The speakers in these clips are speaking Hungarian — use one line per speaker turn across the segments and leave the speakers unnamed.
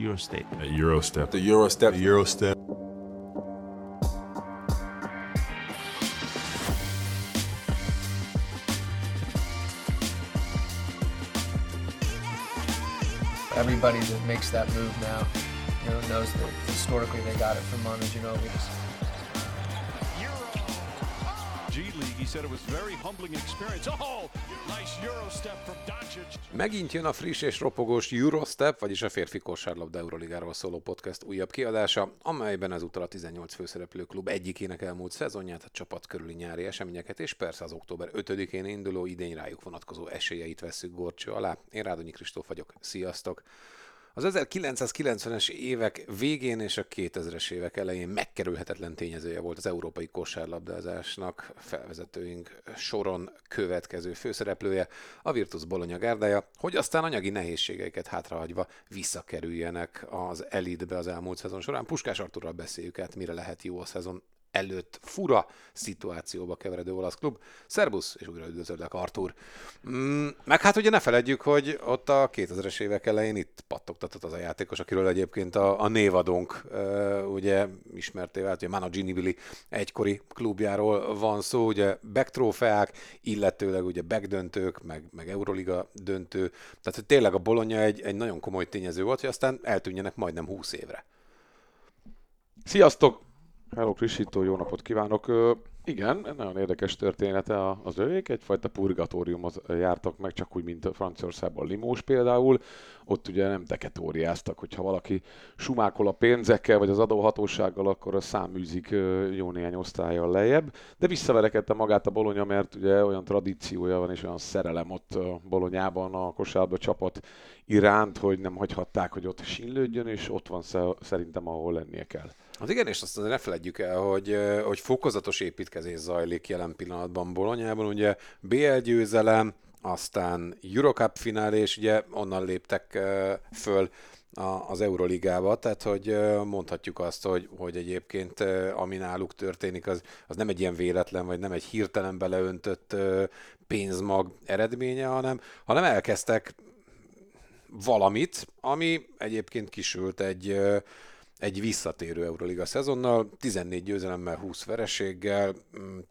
Eurostep.
A Eurostep.
The Eurostep.
The Eurostep.
Everybody that makes that move now, you know, knows that historically they got it from Manu Ginobili.
G League. He said it was very humbling experience. Oh,
Megint jön a friss és ropogós Eurostep, vagyis a férfi kosárlabda Euroligáról szóló podcast újabb kiadása, amelyben ezúttal a 18 főszereplő klub egyikének elmúlt szezonját, a csapat körüli nyári eseményeket és persze az október 5-én induló idény rájuk vonatkozó esélyeit veszük gorcső alá. Én Rádonyi Kristóf vagyok, sziasztok! Az 1990-es évek végén és a 2000-es évek elején megkerülhetetlen tényezője volt az európai kosárlabdázásnak felvezetőink soron következő főszereplője, a Virtus Bologna gárdája, hogy aztán anyagi nehézségeiket hátrahagyva visszakerüljenek az elitbe az elmúlt szezon során. Puskás Arturral beszéljük át, mire lehet jó a szezon előtt fura szituációba keveredő olasz klub. Szerbusz, és újra üdvözöllek, Artur. Mm, meg hát ugye ne feledjük, hogy ott a 2000-es évek elején itt pattogtatott az a játékos, akiről egyébként a, a névadónk uh, ugye ismerté vált, hogy Mano Ginibili egykori klubjáról van szó, ugye backtrófeák, illetőleg ugye backdöntők, meg, meg Euroliga döntő, tehát hogy tényleg a Bologna egy, egy nagyon komoly tényező volt, hogy aztán eltűnjenek majdnem 20 évre.
Sziasztok! Hello Krisító, jó napot kívánok! Igen, nagyon érdekes története az övék, egyfajta purgatóriumot jártak meg, csak úgy, mint Franciaországban Limós például. Ott ugye nem teketóriáztak, hogyha valaki sumákol a pénzekkel, vagy az adóhatósággal, akkor a száműzik jó néhány osztályjal lejjebb. De visszaverekedte magát a Bolonya, mert ugye olyan tradíciója van, és olyan szerelem ott Bolonyában a kosárba csapat iránt, hogy nem hagyhatták, hogy ott sinlődjön, és ott van szerintem, ahol lennie kell.
Az igen, és azt ne felejtjük el, hogy, hogy fokozatos építkezés zajlik jelen pillanatban Bolonyában. Ugye BL győzelem, aztán Eurocup finál, és ugye onnan léptek föl az Euroligába, tehát hogy mondhatjuk azt, hogy, hogy egyébként ami náluk történik, az, az nem egy ilyen véletlen, vagy nem egy hirtelen beleöntött pénzmag eredménye, hanem, hanem elkezdtek valamit, ami egyébként kisült egy egy visszatérő Euroliga szezonnal, 14 győzelemmel, 20 vereséggel,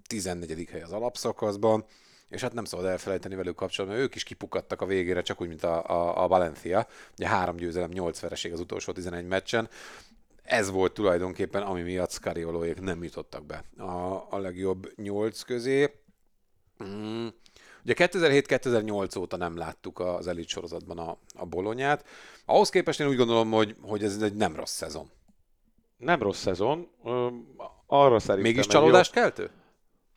14. Mm, hely az alapszakaszban, és hát nem szabad elfelejteni velük kapcsolatban, mert ők is kipukadtak a végére, csak úgy, mint a, a, a Valencia, ugye három győzelem, 8 vereség az utolsó 11 meccsen, ez volt tulajdonképpen, ami miatt Scariolóék nem jutottak be a, a legjobb 8 közé. Mm. Ugye 2007-2008 óta nem láttuk az elit sorozatban a, a bolonyát. Ahhoz képest én úgy gondolom, hogy, hogy ez egy nem rossz szezon
nem rossz szezon. Arra szerintem...
Mégis csalódást jó... keltő?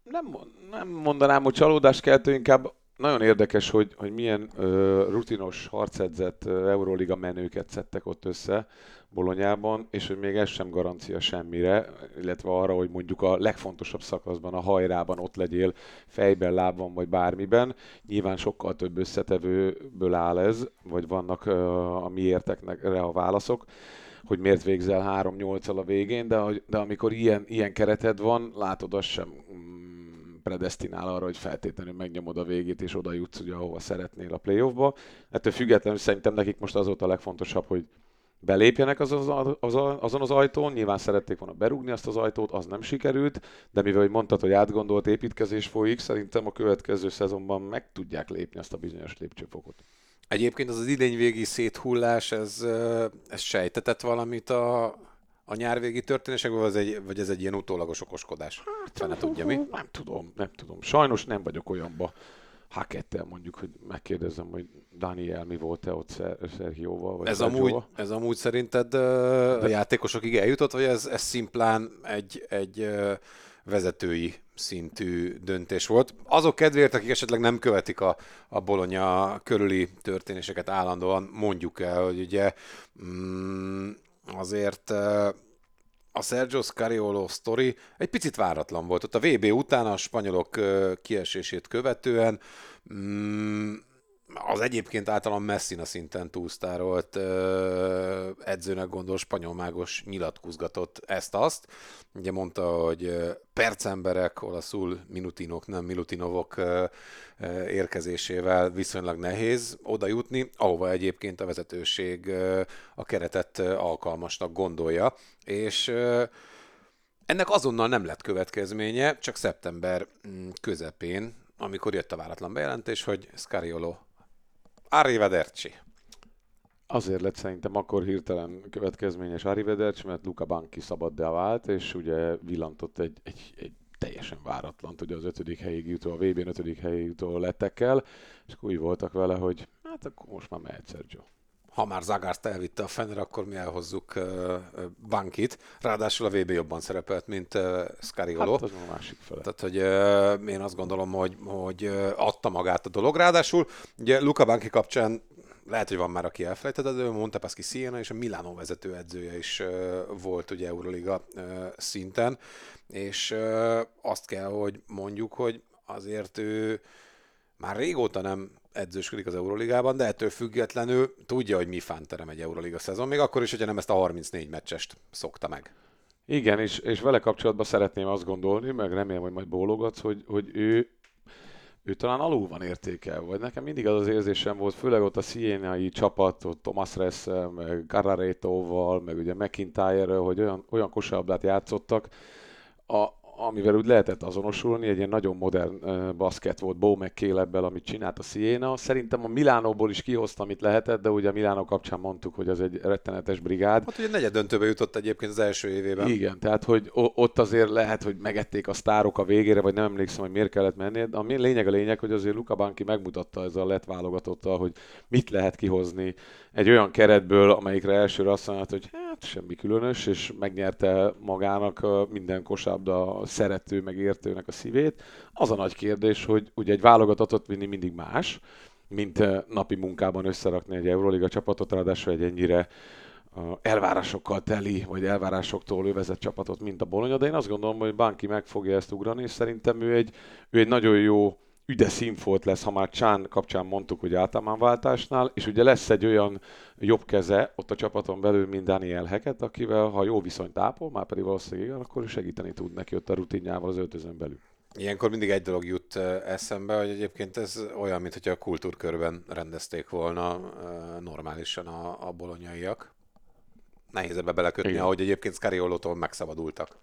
Nem, nem mondanám, hogy csalódást keltő, inkább nagyon érdekes, hogy, hogy milyen ö, rutinos, harcedzett ö, Euroliga menőket szedtek ott össze Bolonyában, és hogy még ez sem garancia semmire, illetve arra, hogy mondjuk a legfontosabb szakaszban, a hajrában ott legyél fejben, lábban vagy bármiben. Nyilván sokkal több összetevőből áll ez, vagy vannak ö, a miérteknek a válaszok hogy miért végzel 3-8-al a végén, de, de amikor ilyen, ilyen kereted van, látod, az sem mm, predestinál arra, hogy feltétlenül megnyomod a végét, és oda jutsz, ugye, ahova szeretnél a playoffba. Ettől függetlenül szerintem nekik most az volt a legfontosabb, hogy belépjenek az, az, az, azon az ajtón, nyilván szerették volna berúgni azt az ajtót, az nem sikerült, de mivel hogy mondtad, hogy átgondolt építkezés folyik, szerintem a következő szezonban meg tudják lépni azt a bizonyos lépcsőfokot.
Egyébként az az idényvégi széthullás, ez, ez sejtetett valamit a, a nyárvégi történésekből, vagy ez egy, vagy ez egy ilyen utólagos okoskodás? Hát, ne tudja mi?
Nem tudom, nem tudom. Sajnos nem vagyok olyanba Hakettel mondjuk, hogy megkérdezem, hogy Daniel mi volt-e ott Sergioval, vagy
ez amúgy, ez amúgy szerinted a játékosokig eljutott, vagy ez, ez szimplán egy, egy vezetői szintű döntés volt. Azok kedvéért, akik esetleg nem követik a, a Bolonya körüli történéseket állandóan, mondjuk el, hogy ugye mm, azért a Sergio Scariolo sztori egy picit váratlan volt. Ott a VB után a spanyolok kiesését követően mm, az egyébként általán Messina szinten túlsztárolt edzőnek gondol spanyol mágos nyilatkozgatott ezt-azt. Ugye mondta, hogy percemberek, olaszul minutinok, nem minutinovok érkezésével viszonylag nehéz oda jutni, ahova egyébként a vezetőség a keretet alkalmasnak gondolja, és ennek azonnal nem lett következménye, csak szeptember mm, közepén, amikor jött a váratlan bejelentés, hogy Scariolo arrivederci.
Azért lett szerintem akkor hirtelen következményes Arrivederci, mert Luca Banki szabaddá vált, és ugye villantott egy, egy, egy teljesen váratlan, ugye az ötödik helyig jutó, a VB-n ötödik helyig jutó lettekkel, és akkor úgy voltak vele, hogy hát akkor most már mehet Sergio
ha már Zagárst elvitte a Fener, akkor mi elhozzuk Bankit. Ráadásul a VB jobban szerepelt, mint Scariolo.
Hát az a másik fele.
Tehát, hogy én azt gondolom, hogy, hogy adta magát a dolog. Ráadásul ugye Luca Banki kapcsán lehet, hogy van már, aki elfelejtett, de Montepaschi Siena és a Milano vezetőedzője is volt ugye Euroliga szinten, és azt kell, hogy mondjuk, hogy azért ő már régóta nem edzősködik az Euroligában, de ettől függetlenül tudja, hogy mi fánterem egy Euroliga szezon, még akkor is, hogyha nem ezt a 34 meccsest szokta meg.
Igen, és, és vele kapcsolatban szeretném azt gondolni, meg remélem, hogy majd bólogatsz, hogy, hogy ő, ő talán alul van értékelve, vagy nekem mindig az az érzésem volt, főleg ott a Sienai csapat, ott Thomas Ress, meg Carrareto-val, meg ugye McIntyre, hogy olyan, olyan kosárlabdát játszottak, a, amivel úgy lehetett azonosulni, egy ilyen nagyon modern baszket volt Bo McCaleb-bel, amit csinált a Siena. Szerintem a Milánóból is kihozta, amit lehetett, de ugye a Milánó kapcsán mondtuk, hogy az egy rettenetes brigád.
Hát ugye negyed döntőbe jutott egyébként az első évében.
Igen, tehát hogy ott azért lehet, hogy megették a sztárok a végére, vagy nem emlékszem, hogy miért kellett menni. De a lényeg a lényeg, hogy azért Luka Banki megmutatta ez a lett válogatottal, hogy mit lehet kihozni egy olyan keretből, amelyikre elsőre azt mondta, hogy semmi különös, és megnyerte magának minden kosabda szerető, meg értőnek a szívét. Az a nagy kérdés, hogy ugye egy válogatottat vinni mindig más, mint napi munkában összerakni egy Euroliga csapatot, ráadásul egy ennyire elvárásokkal teli, vagy elvárásoktól övezett csapatot, mint a Bologna, de én azt gondolom, hogy Banki meg fogja ezt ugrani, és szerintem ő egy, ő egy nagyon jó üde színfolt lesz, ha már Csán kapcsán mondtuk, hogy váltásnál, és ugye lesz egy olyan jobb keze ott a csapaton belül, mint Daniel Heket, akivel, ha jó viszonyt ápol, már pedig valószínűleg igen, akkor segíteni tud neki ott a rutinjával az öltözön belül.
Ilyenkor mindig egy dolog jut eszembe, hogy egyébként ez olyan, mintha a kultúrkörben rendezték volna normálisan a, a bolonyaiak. Nehéz ebbe belekötni, Igen. ahogy egyébként Scariolótól megszabadultak.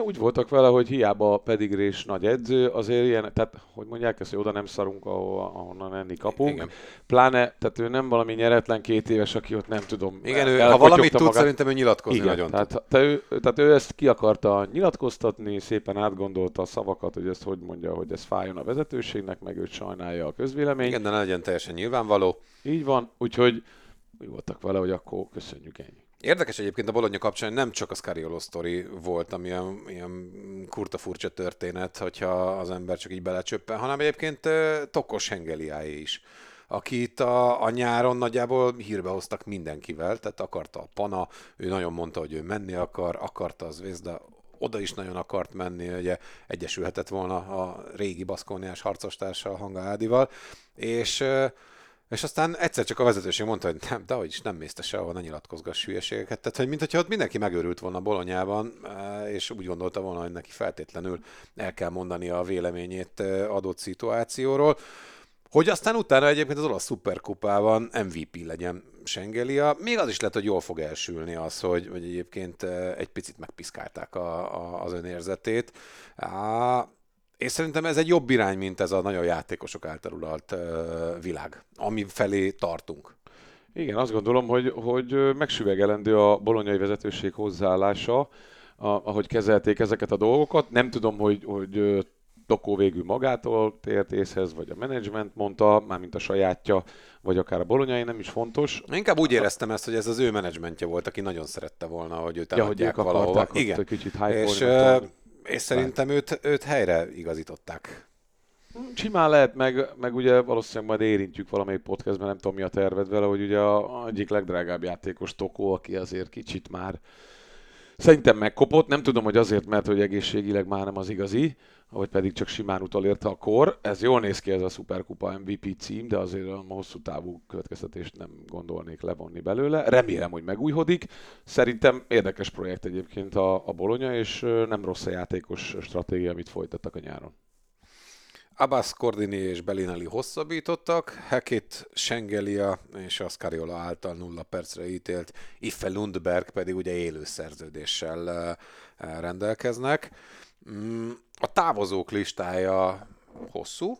Úgy voltak vele, hogy hiába pedigrés nagy edző, azért ilyen, tehát hogy mondják ezt, hogy oda nem szarunk, ahol, ahonnan enni kapunk. Igen. Pláne, tehát ő nem valami nyeretlen két éves, aki ott nem tudom.
Igen, ő, ha valamit tud, magát. szerintem ő nyilatkozni Igen, nagyon
tehát, tehát, ő, tehát ő ezt ki akarta nyilatkoztatni, szépen átgondolta a szavakat, hogy ezt hogy mondja, hogy ez fájjon a vezetőségnek, meg őt sajnálja a közvélemény.
Igen, de ne legyen teljesen nyilvánvaló.
Így van, úgyhogy úgy voltak vele, hogy akkor köszönjük ennyi.
Érdekes egyébként a Bologna kapcsán, nem csak a Scariolo sztori volt, ami ilyen, ilyen kurta furcsa történet, hogyha az ember csak így belecsöppen, hanem egyébként Tokos Hengeliáé is akit a, a nyáron nagyjából hírbe hoztak mindenkivel, tehát akarta a Pana, ő nagyon mondta, hogy ő menni akar, akarta az Vézda, oda is nagyon akart menni, ugye egyesülhetett volna a régi baszkóniás harcostársa Hanga Ádival, és és aztán egyszer csak a vezetőség mondta, hogy nem, de is nem mész te sehova, ne nyilatkozgass hülyeségeket. Tehát, hogy mintha ott mindenki megőrült volna Bolonyában, eh, és úgy gondolta volna, hogy neki feltétlenül el kell mondani a véleményét eh, adott szituációról. Hogy aztán utána egyébként az olasz szuperkupában MVP legyen Sengelia, még az is lehet, hogy jól fog elsülni az, hogy, hogy egyébként eh, egy picit megpiszkálták a, a, az önérzetét. És szerintem ez egy jobb irány, mint ez a nagyon játékosok által uralt világ, ami felé tartunk.
Igen, azt gondolom, hogy, hogy megsüvegelendő a bolonyai vezetőség hozzáállása, a, ahogy kezelték ezeket a dolgokat. Nem tudom, hogy, hogy Tokó végül magától tért észhez, vagy a menedzsment mondta, mármint a sajátja, vagy akár a bolonyai, nem is fontos.
Inkább úgy éreztem ezt, hogy ez az ő menedzsmentje volt, aki nagyon szerette volna, hogy őt ja, hogy ők valahova.
Igen. Egy kicsit
és, és szerintem őt, őt helyre igazították.
Simán lehet, meg, meg ugye valószínűleg majd érintjük valamelyik podcastben, nem tudom mi a terved vele, hogy ugye a, egyik legdrágább játékos Tokó, aki azért kicsit már Szerintem megkopott, nem tudom, hogy azért, mert hogy egészségileg már nem az igazi, vagy pedig csak simán utolérte a kor. Ez jól néz ki ez a Superkupa MVP cím, de azért a hosszú távú következtetést nem gondolnék levonni belőle. Remélem, hogy megújhodik. Szerintem érdekes projekt egyébként a, a Bolonya, és nem rossz a játékos stratégia, amit folytattak a nyáron.
Abbas Cordini és Belinelli hosszabbítottak, Hekit, Schengelia és Ascariola által nulla percre ítélt, Iffe Lundberg pedig ugye élő szerződéssel rendelkeznek. Mm, a távozók listája hosszú,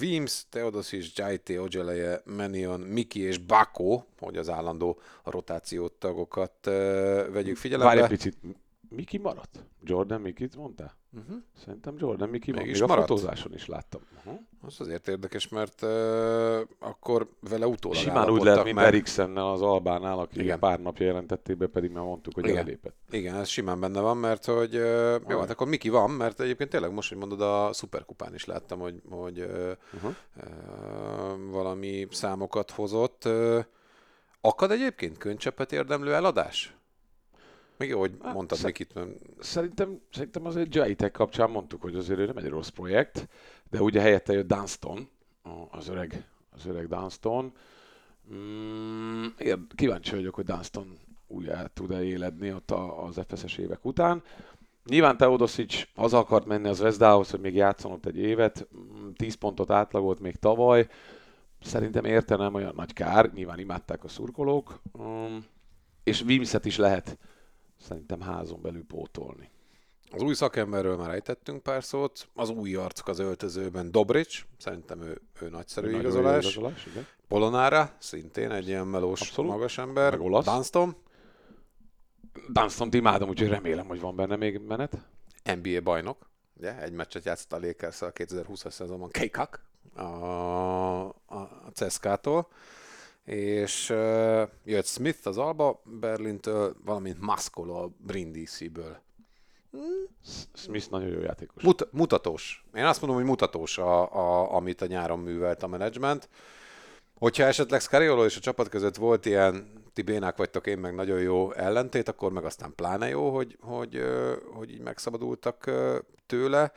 Wims, Teodosis, Jaite, Ogeleje, Menion, Miki és Bako, hogy az állandó rotációt tagokat vegyük figyelembe.
Várj egy picit, Miki maradt? Jordan Mikit mondta? Uh-huh. Szerintem Jordan Miki. Még a fotózáson is láttam. Uh-huh.
Az azért érdekes, mert uh, akkor vele utólag
Simán úgy lehet, mint meg... Eriksennel az Albánál, aki Igen. pár napja jelentették be, pedig már mondtuk, hogy
Igen.
elépett.
Igen, ez simán benne van, mert hogy uh, jó, hát akkor Miki van, mert egyébként tényleg most, hogy mondod, a Superkupán is láttam, hogy, hogy uh, uh-huh. uh, valami számokat hozott. Uh, akad egyébként könycseppet érdemlő eladás? Még jó, hogy hát, mondtad szer- Mikit.
Szerintem, szerintem azért Jaitek kapcsán mondtuk, hogy azért ő nem egy rossz projekt, de ugye helyette jött Dunston, az öreg, az öreg Dunston. Mm, kíváncsi vagyok, hogy Dunston újra tud-e éledni ott az FSS évek után. Nyilván Teodosic az akart menni az Vezdához, hogy még játszon ott egy évet, 10 mm, pontot átlagolt még tavaly. Szerintem érte nem olyan nagy kár, nyilván imádták a szurkolók, mm, és Wimset is lehet szerintem házon belül pótolni.
Az új szakemberről már ejtettünk pár szót, az új arcok az öltözőben Dobrics, szerintem ő, ő nagyszerű ő igazolás. igazolás igen. Polonára, szintén egy ilyen melós, Abszolút. magas ember. Meg olasz. Dunston.
Dunston imádom, úgyhogy remélem, hogy van benne még menet.
NBA bajnok, ugye, egy meccset játszott a lakers a 2020-as szezonban Keikak a, a, a CSKA-tól és uh, jött Smith az Alba Berlintől, valamint Maskolo a Brindisi-ből.
Smith nagyon jó játékos.
Mut- mutatós. Én azt mondom, hogy mutatós, a, a, amit a nyáron művelt a menedzsment. Hogyha esetleg Scariolo és a csapat között volt ilyen, ti bénák vagytok, én meg nagyon jó ellentét, akkor meg aztán pláne jó, hogy, hogy, hogy így megszabadultak tőle.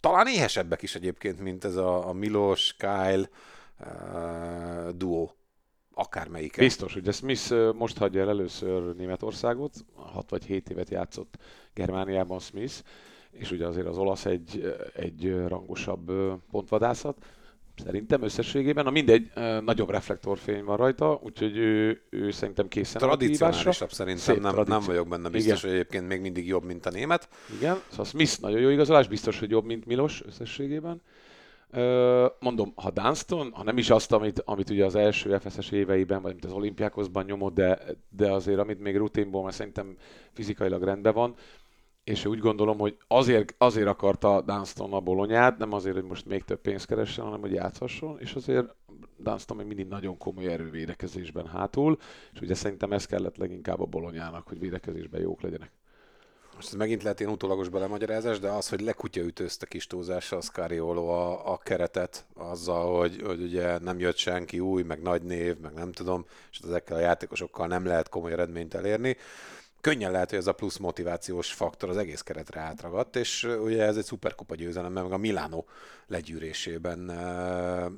Talán éhesebbek is egyébként, mint ez a, a Milos, Kyle uh, duó. Akármelyik.
Biztos, hogy Smith most hagyja el először Németországot, 6 vagy 7 évet játszott Germániában Smith, és ugye azért az olasz egy, egy rangosabb pontvadászat, Szerintem összességében, na mindegy, nagyobb reflektorfény van rajta, úgyhogy ő, ő szerintem készen
Tradicionálisabb szerintem, nem, nem vagyok benne biztos, Igen. hogy egyébként még mindig jobb, mint a német.
Igen, szóval Smith nagyon jó igazolás, biztos, hogy jobb, mint Milos összességében. Mondom, ha Dunston, ha nem is azt, amit, amit ugye az első FSS éveiben, vagy mint az olimpiákozban nyomott, de, de azért amit még rutinból, mert szerintem fizikailag rendben van, és úgy gondolom, hogy azért, azért akarta Dunston a bolonyát, nem azért, hogy most még több pénzt keressen, hanem hogy játszhasson, és azért Dunston még mindig nagyon komoly erővédekezésben hátul, és ugye szerintem ez kellett leginkább a bolonyának, hogy védekezésben jók legyenek.
Most ez megint lehet ilyen utólagos belemagyarázás, de az, hogy lekutyaütőzte kis túlzással Scariolo a, a keretet azzal, hogy, hogy ugye nem jött senki új, meg nagy név, meg nem tudom, és ezekkel a játékosokkal nem lehet komoly eredményt elérni könnyen lehet, hogy ez a plusz motivációs faktor az egész keretre átragadt, és ugye ez egy szuperkupa győzelem, meg a Milano legyűrésében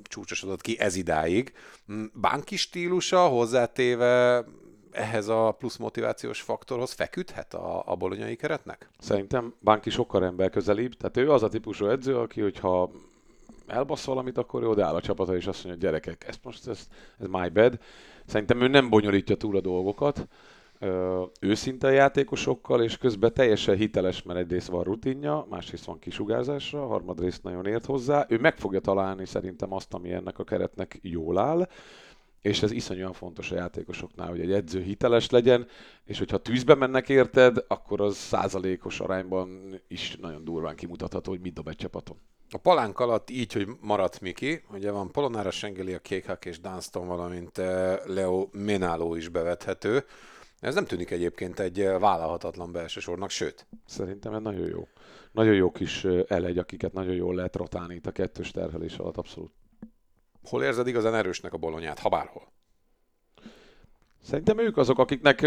csúcsosodott ki ez idáig. Mm, Bánki stílusa hozzátéve ehhez a plusz motivációs faktorhoz feküdhet a, a bolonyai keretnek?
Szerintem Bánki sokkal ember közelíbb, tehát ő az a típusú edző, aki, hogyha elbasz valamit, akkor ő odaáll a csapata, és azt mondja, gyerekek, ez most ez, ez my bad. Szerintem ő nem bonyolítja túl a dolgokat, őszinte játékosokkal, és közben teljesen hiteles, mert egyrészt van rutinja, másrészt van kisugárzásra, harmadrészt nagyon ért hozzá. Ő meg fogja találni szerintem azt, ami ennek a keretnek jól áll, és ez iszonyúan fontos a játékosoknál, hogy egy edző hiteles legyen, és hogyha tűzbe mennek érted, akkor az százalékos arányban is nagyon durván kimutatható, hogy mit dob egy csapaton.
A palánk alatt így, hogy maradt Miki, ugye van Polonára, Sengeli, a Kékhak és Dunston, valamint Leo Menáló is bevethető. Ez nem tűnik egyébként egy vállalhatatlan belső sornak, sőt.
Szerintem ez nagyon jó. Nagyon jó kis elegy, akiket nagyon jól lehet rotálni itt a kettős terhelés alatt, abszolút.
Hol érzed igazán erősnek a bolonyát, ha bárhol?
Szerintem ők azok, akiknek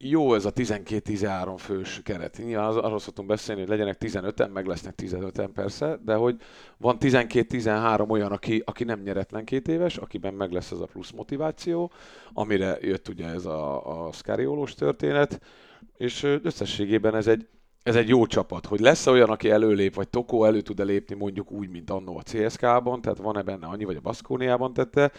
jó ez a 12-13 fős keret. Nyilván az, arról szoktunk beszélni, hogy legyenek 15-en, meg lesznek 15-en persze, de hogy van 12-13 olyan, aki, aki nem nyeretlen két éves, akiben meg lesz ez a plusz motiváció, amire jött ugye ez a, a Scariolós történet, és összességében ez egy, ez egy jó csapat, hogy lesz olyan, aki előlép, vagy Tokó elő tud-e lépni mondjuk úgy, mint annó a CSK-ban, tehát van-e benne annyi, vagy a Baszkóniában tette,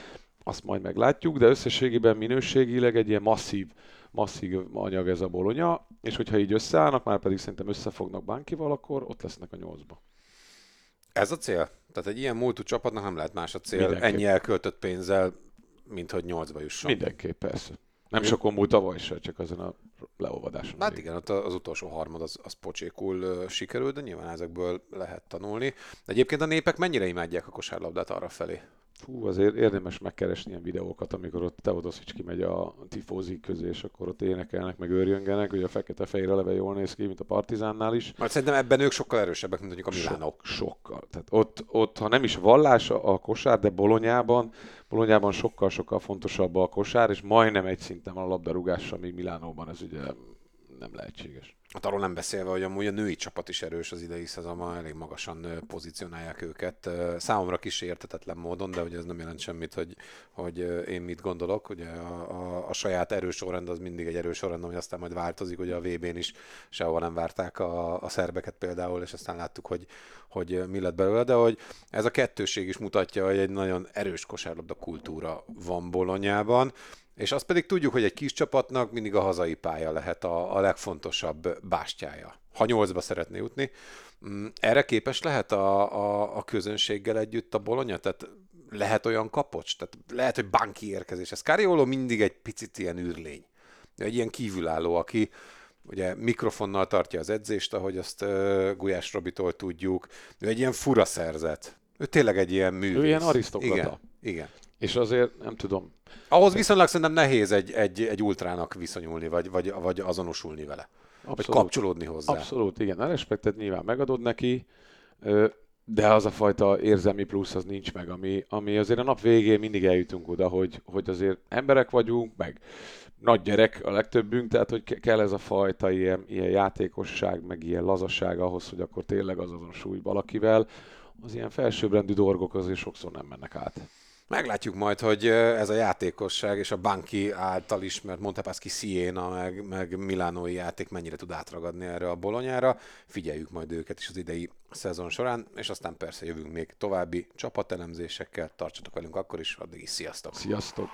azt majd meglátjuk, de összességében minőségileg egy ilyen masszív, masszív anyag ez a bolonya, és hogyha így összeállnak, már pedig szerintem összefognak Bánkival, akkor ott lesznek a nyolcba.
Ez a cél? Tehát egy ilyen múltú csapatnak nem lehet más a cél,
Mindenképp.
ennyi elköltött pénzzel, mint hogy nyolcba jusson.
Mindenképp, persze. Nem sokon múlt tavaly se, csak azon a leolvadáson.
Hát
elég.
igen, ott az utolsó harmad az, az pocsékul sikerült, de nyilván ezekből lehet tanulni. De egyébként a népek mennyire imádják a kosárlabdát arra felé?
Fú, azért érdemes megkeresni ilyen videókat, amikor ott Teodosics kimegy a tifózik közé, és akkor ott énekelnek, meg őrjöngenek, ugye a fekete-fehér eleve jól néz ki, mint a Partizánnál is.
Mert szerintem ebben ők sokkal erősebbek, mint mondjuk a Milánok.
Sok, sokkal. Tehát ott, ott, ha nem is vallás a a kosár, de Bolonyában, Bolonyában sokkal-sokkal fontosabb a kosár, és majdnem egy szinten van a labdarúgással, míg Milánóban ez ugye nem lehetséges.
Hát arról nem beszélve, hogy amúgy a női csapat is erős az idei szezonban, elég magasan pozícionálják őket. Számomra kis értetetlen módon, de ugye ez nem jelent semmit, hogy, hogy én mit gondolok. Ugye a, a, a saját erős sorrend az mindig egy erős sorrend, ami aztán majd változik. Ugye a VB-n is sehova nem várták a, a szerbeket például, és aztán láttuk, hogy, hogy mi lett belőle, de hogy ez a kettőség is mutatja, hogy egy nagyon erős kosárlabda kultúra van Bolonyában. És azt pedig tudjuk, hogy egy kis csapatnak mindig a hazai pálya lehet a, a legfontosabb bástyája, ha nyolcba szeretné jutni. Mm, Erre képes lehet a, a, a közönséggel együtt a Bolonya? Tehát lehet olyan kapocs? Tehát lehet, hogy banki érkezés. Ez Cariolo mindig egy picit ilyen űrlény. Ő Egy ilyen kívülálló, aki ugye mikrofonnal tartja az edzést, ahogy azt uh, Gulyás Robitól tudjuk. Ő egy ilyen fura szerzet. Ő tényleg egy ilyen művész.
ilyen arisztokrata.
Igen, igen.
És azért nem tudom,
Ahhoz viszonylag szerintem nehéz egy, egy, egy ultrának viszonyulni, vagy, vagy, vagy azonosulni vele. Vagy
Abszolút.
kapcsolódni hozzá.
Abszolút, igen. A respektet nyilván megadod neki, de az a fajta érzelmi plusz az nincs meg, ami, ami azért a nap végén mindig eljutunk oda, hogy, hogy azért emberek vagyunk, meg nagy gyerek a legtöbbünk, tehát hogy ke- kell ez a fajta ilyen, ilyen játékosság, meg ilyen lazaság ahhoz, hogy akkor tényleg az azon súly valakivel. Az ilyen felsőbbrendű dolgok azért sokszor nem mennek át.
Meglátjuk majd, hogy ez a játékosság és a Banki által ismert Montepaschi Siena, meg, meg Milánói játék mennyire tud átragadni erre a bolonyára. Figyeljük majd őket is az idei szezon során, és aztán persze jövünk még további csapatelemzésekkel. Tartsatok velünk akkor is, addig is sziasztok!
Sziasztok!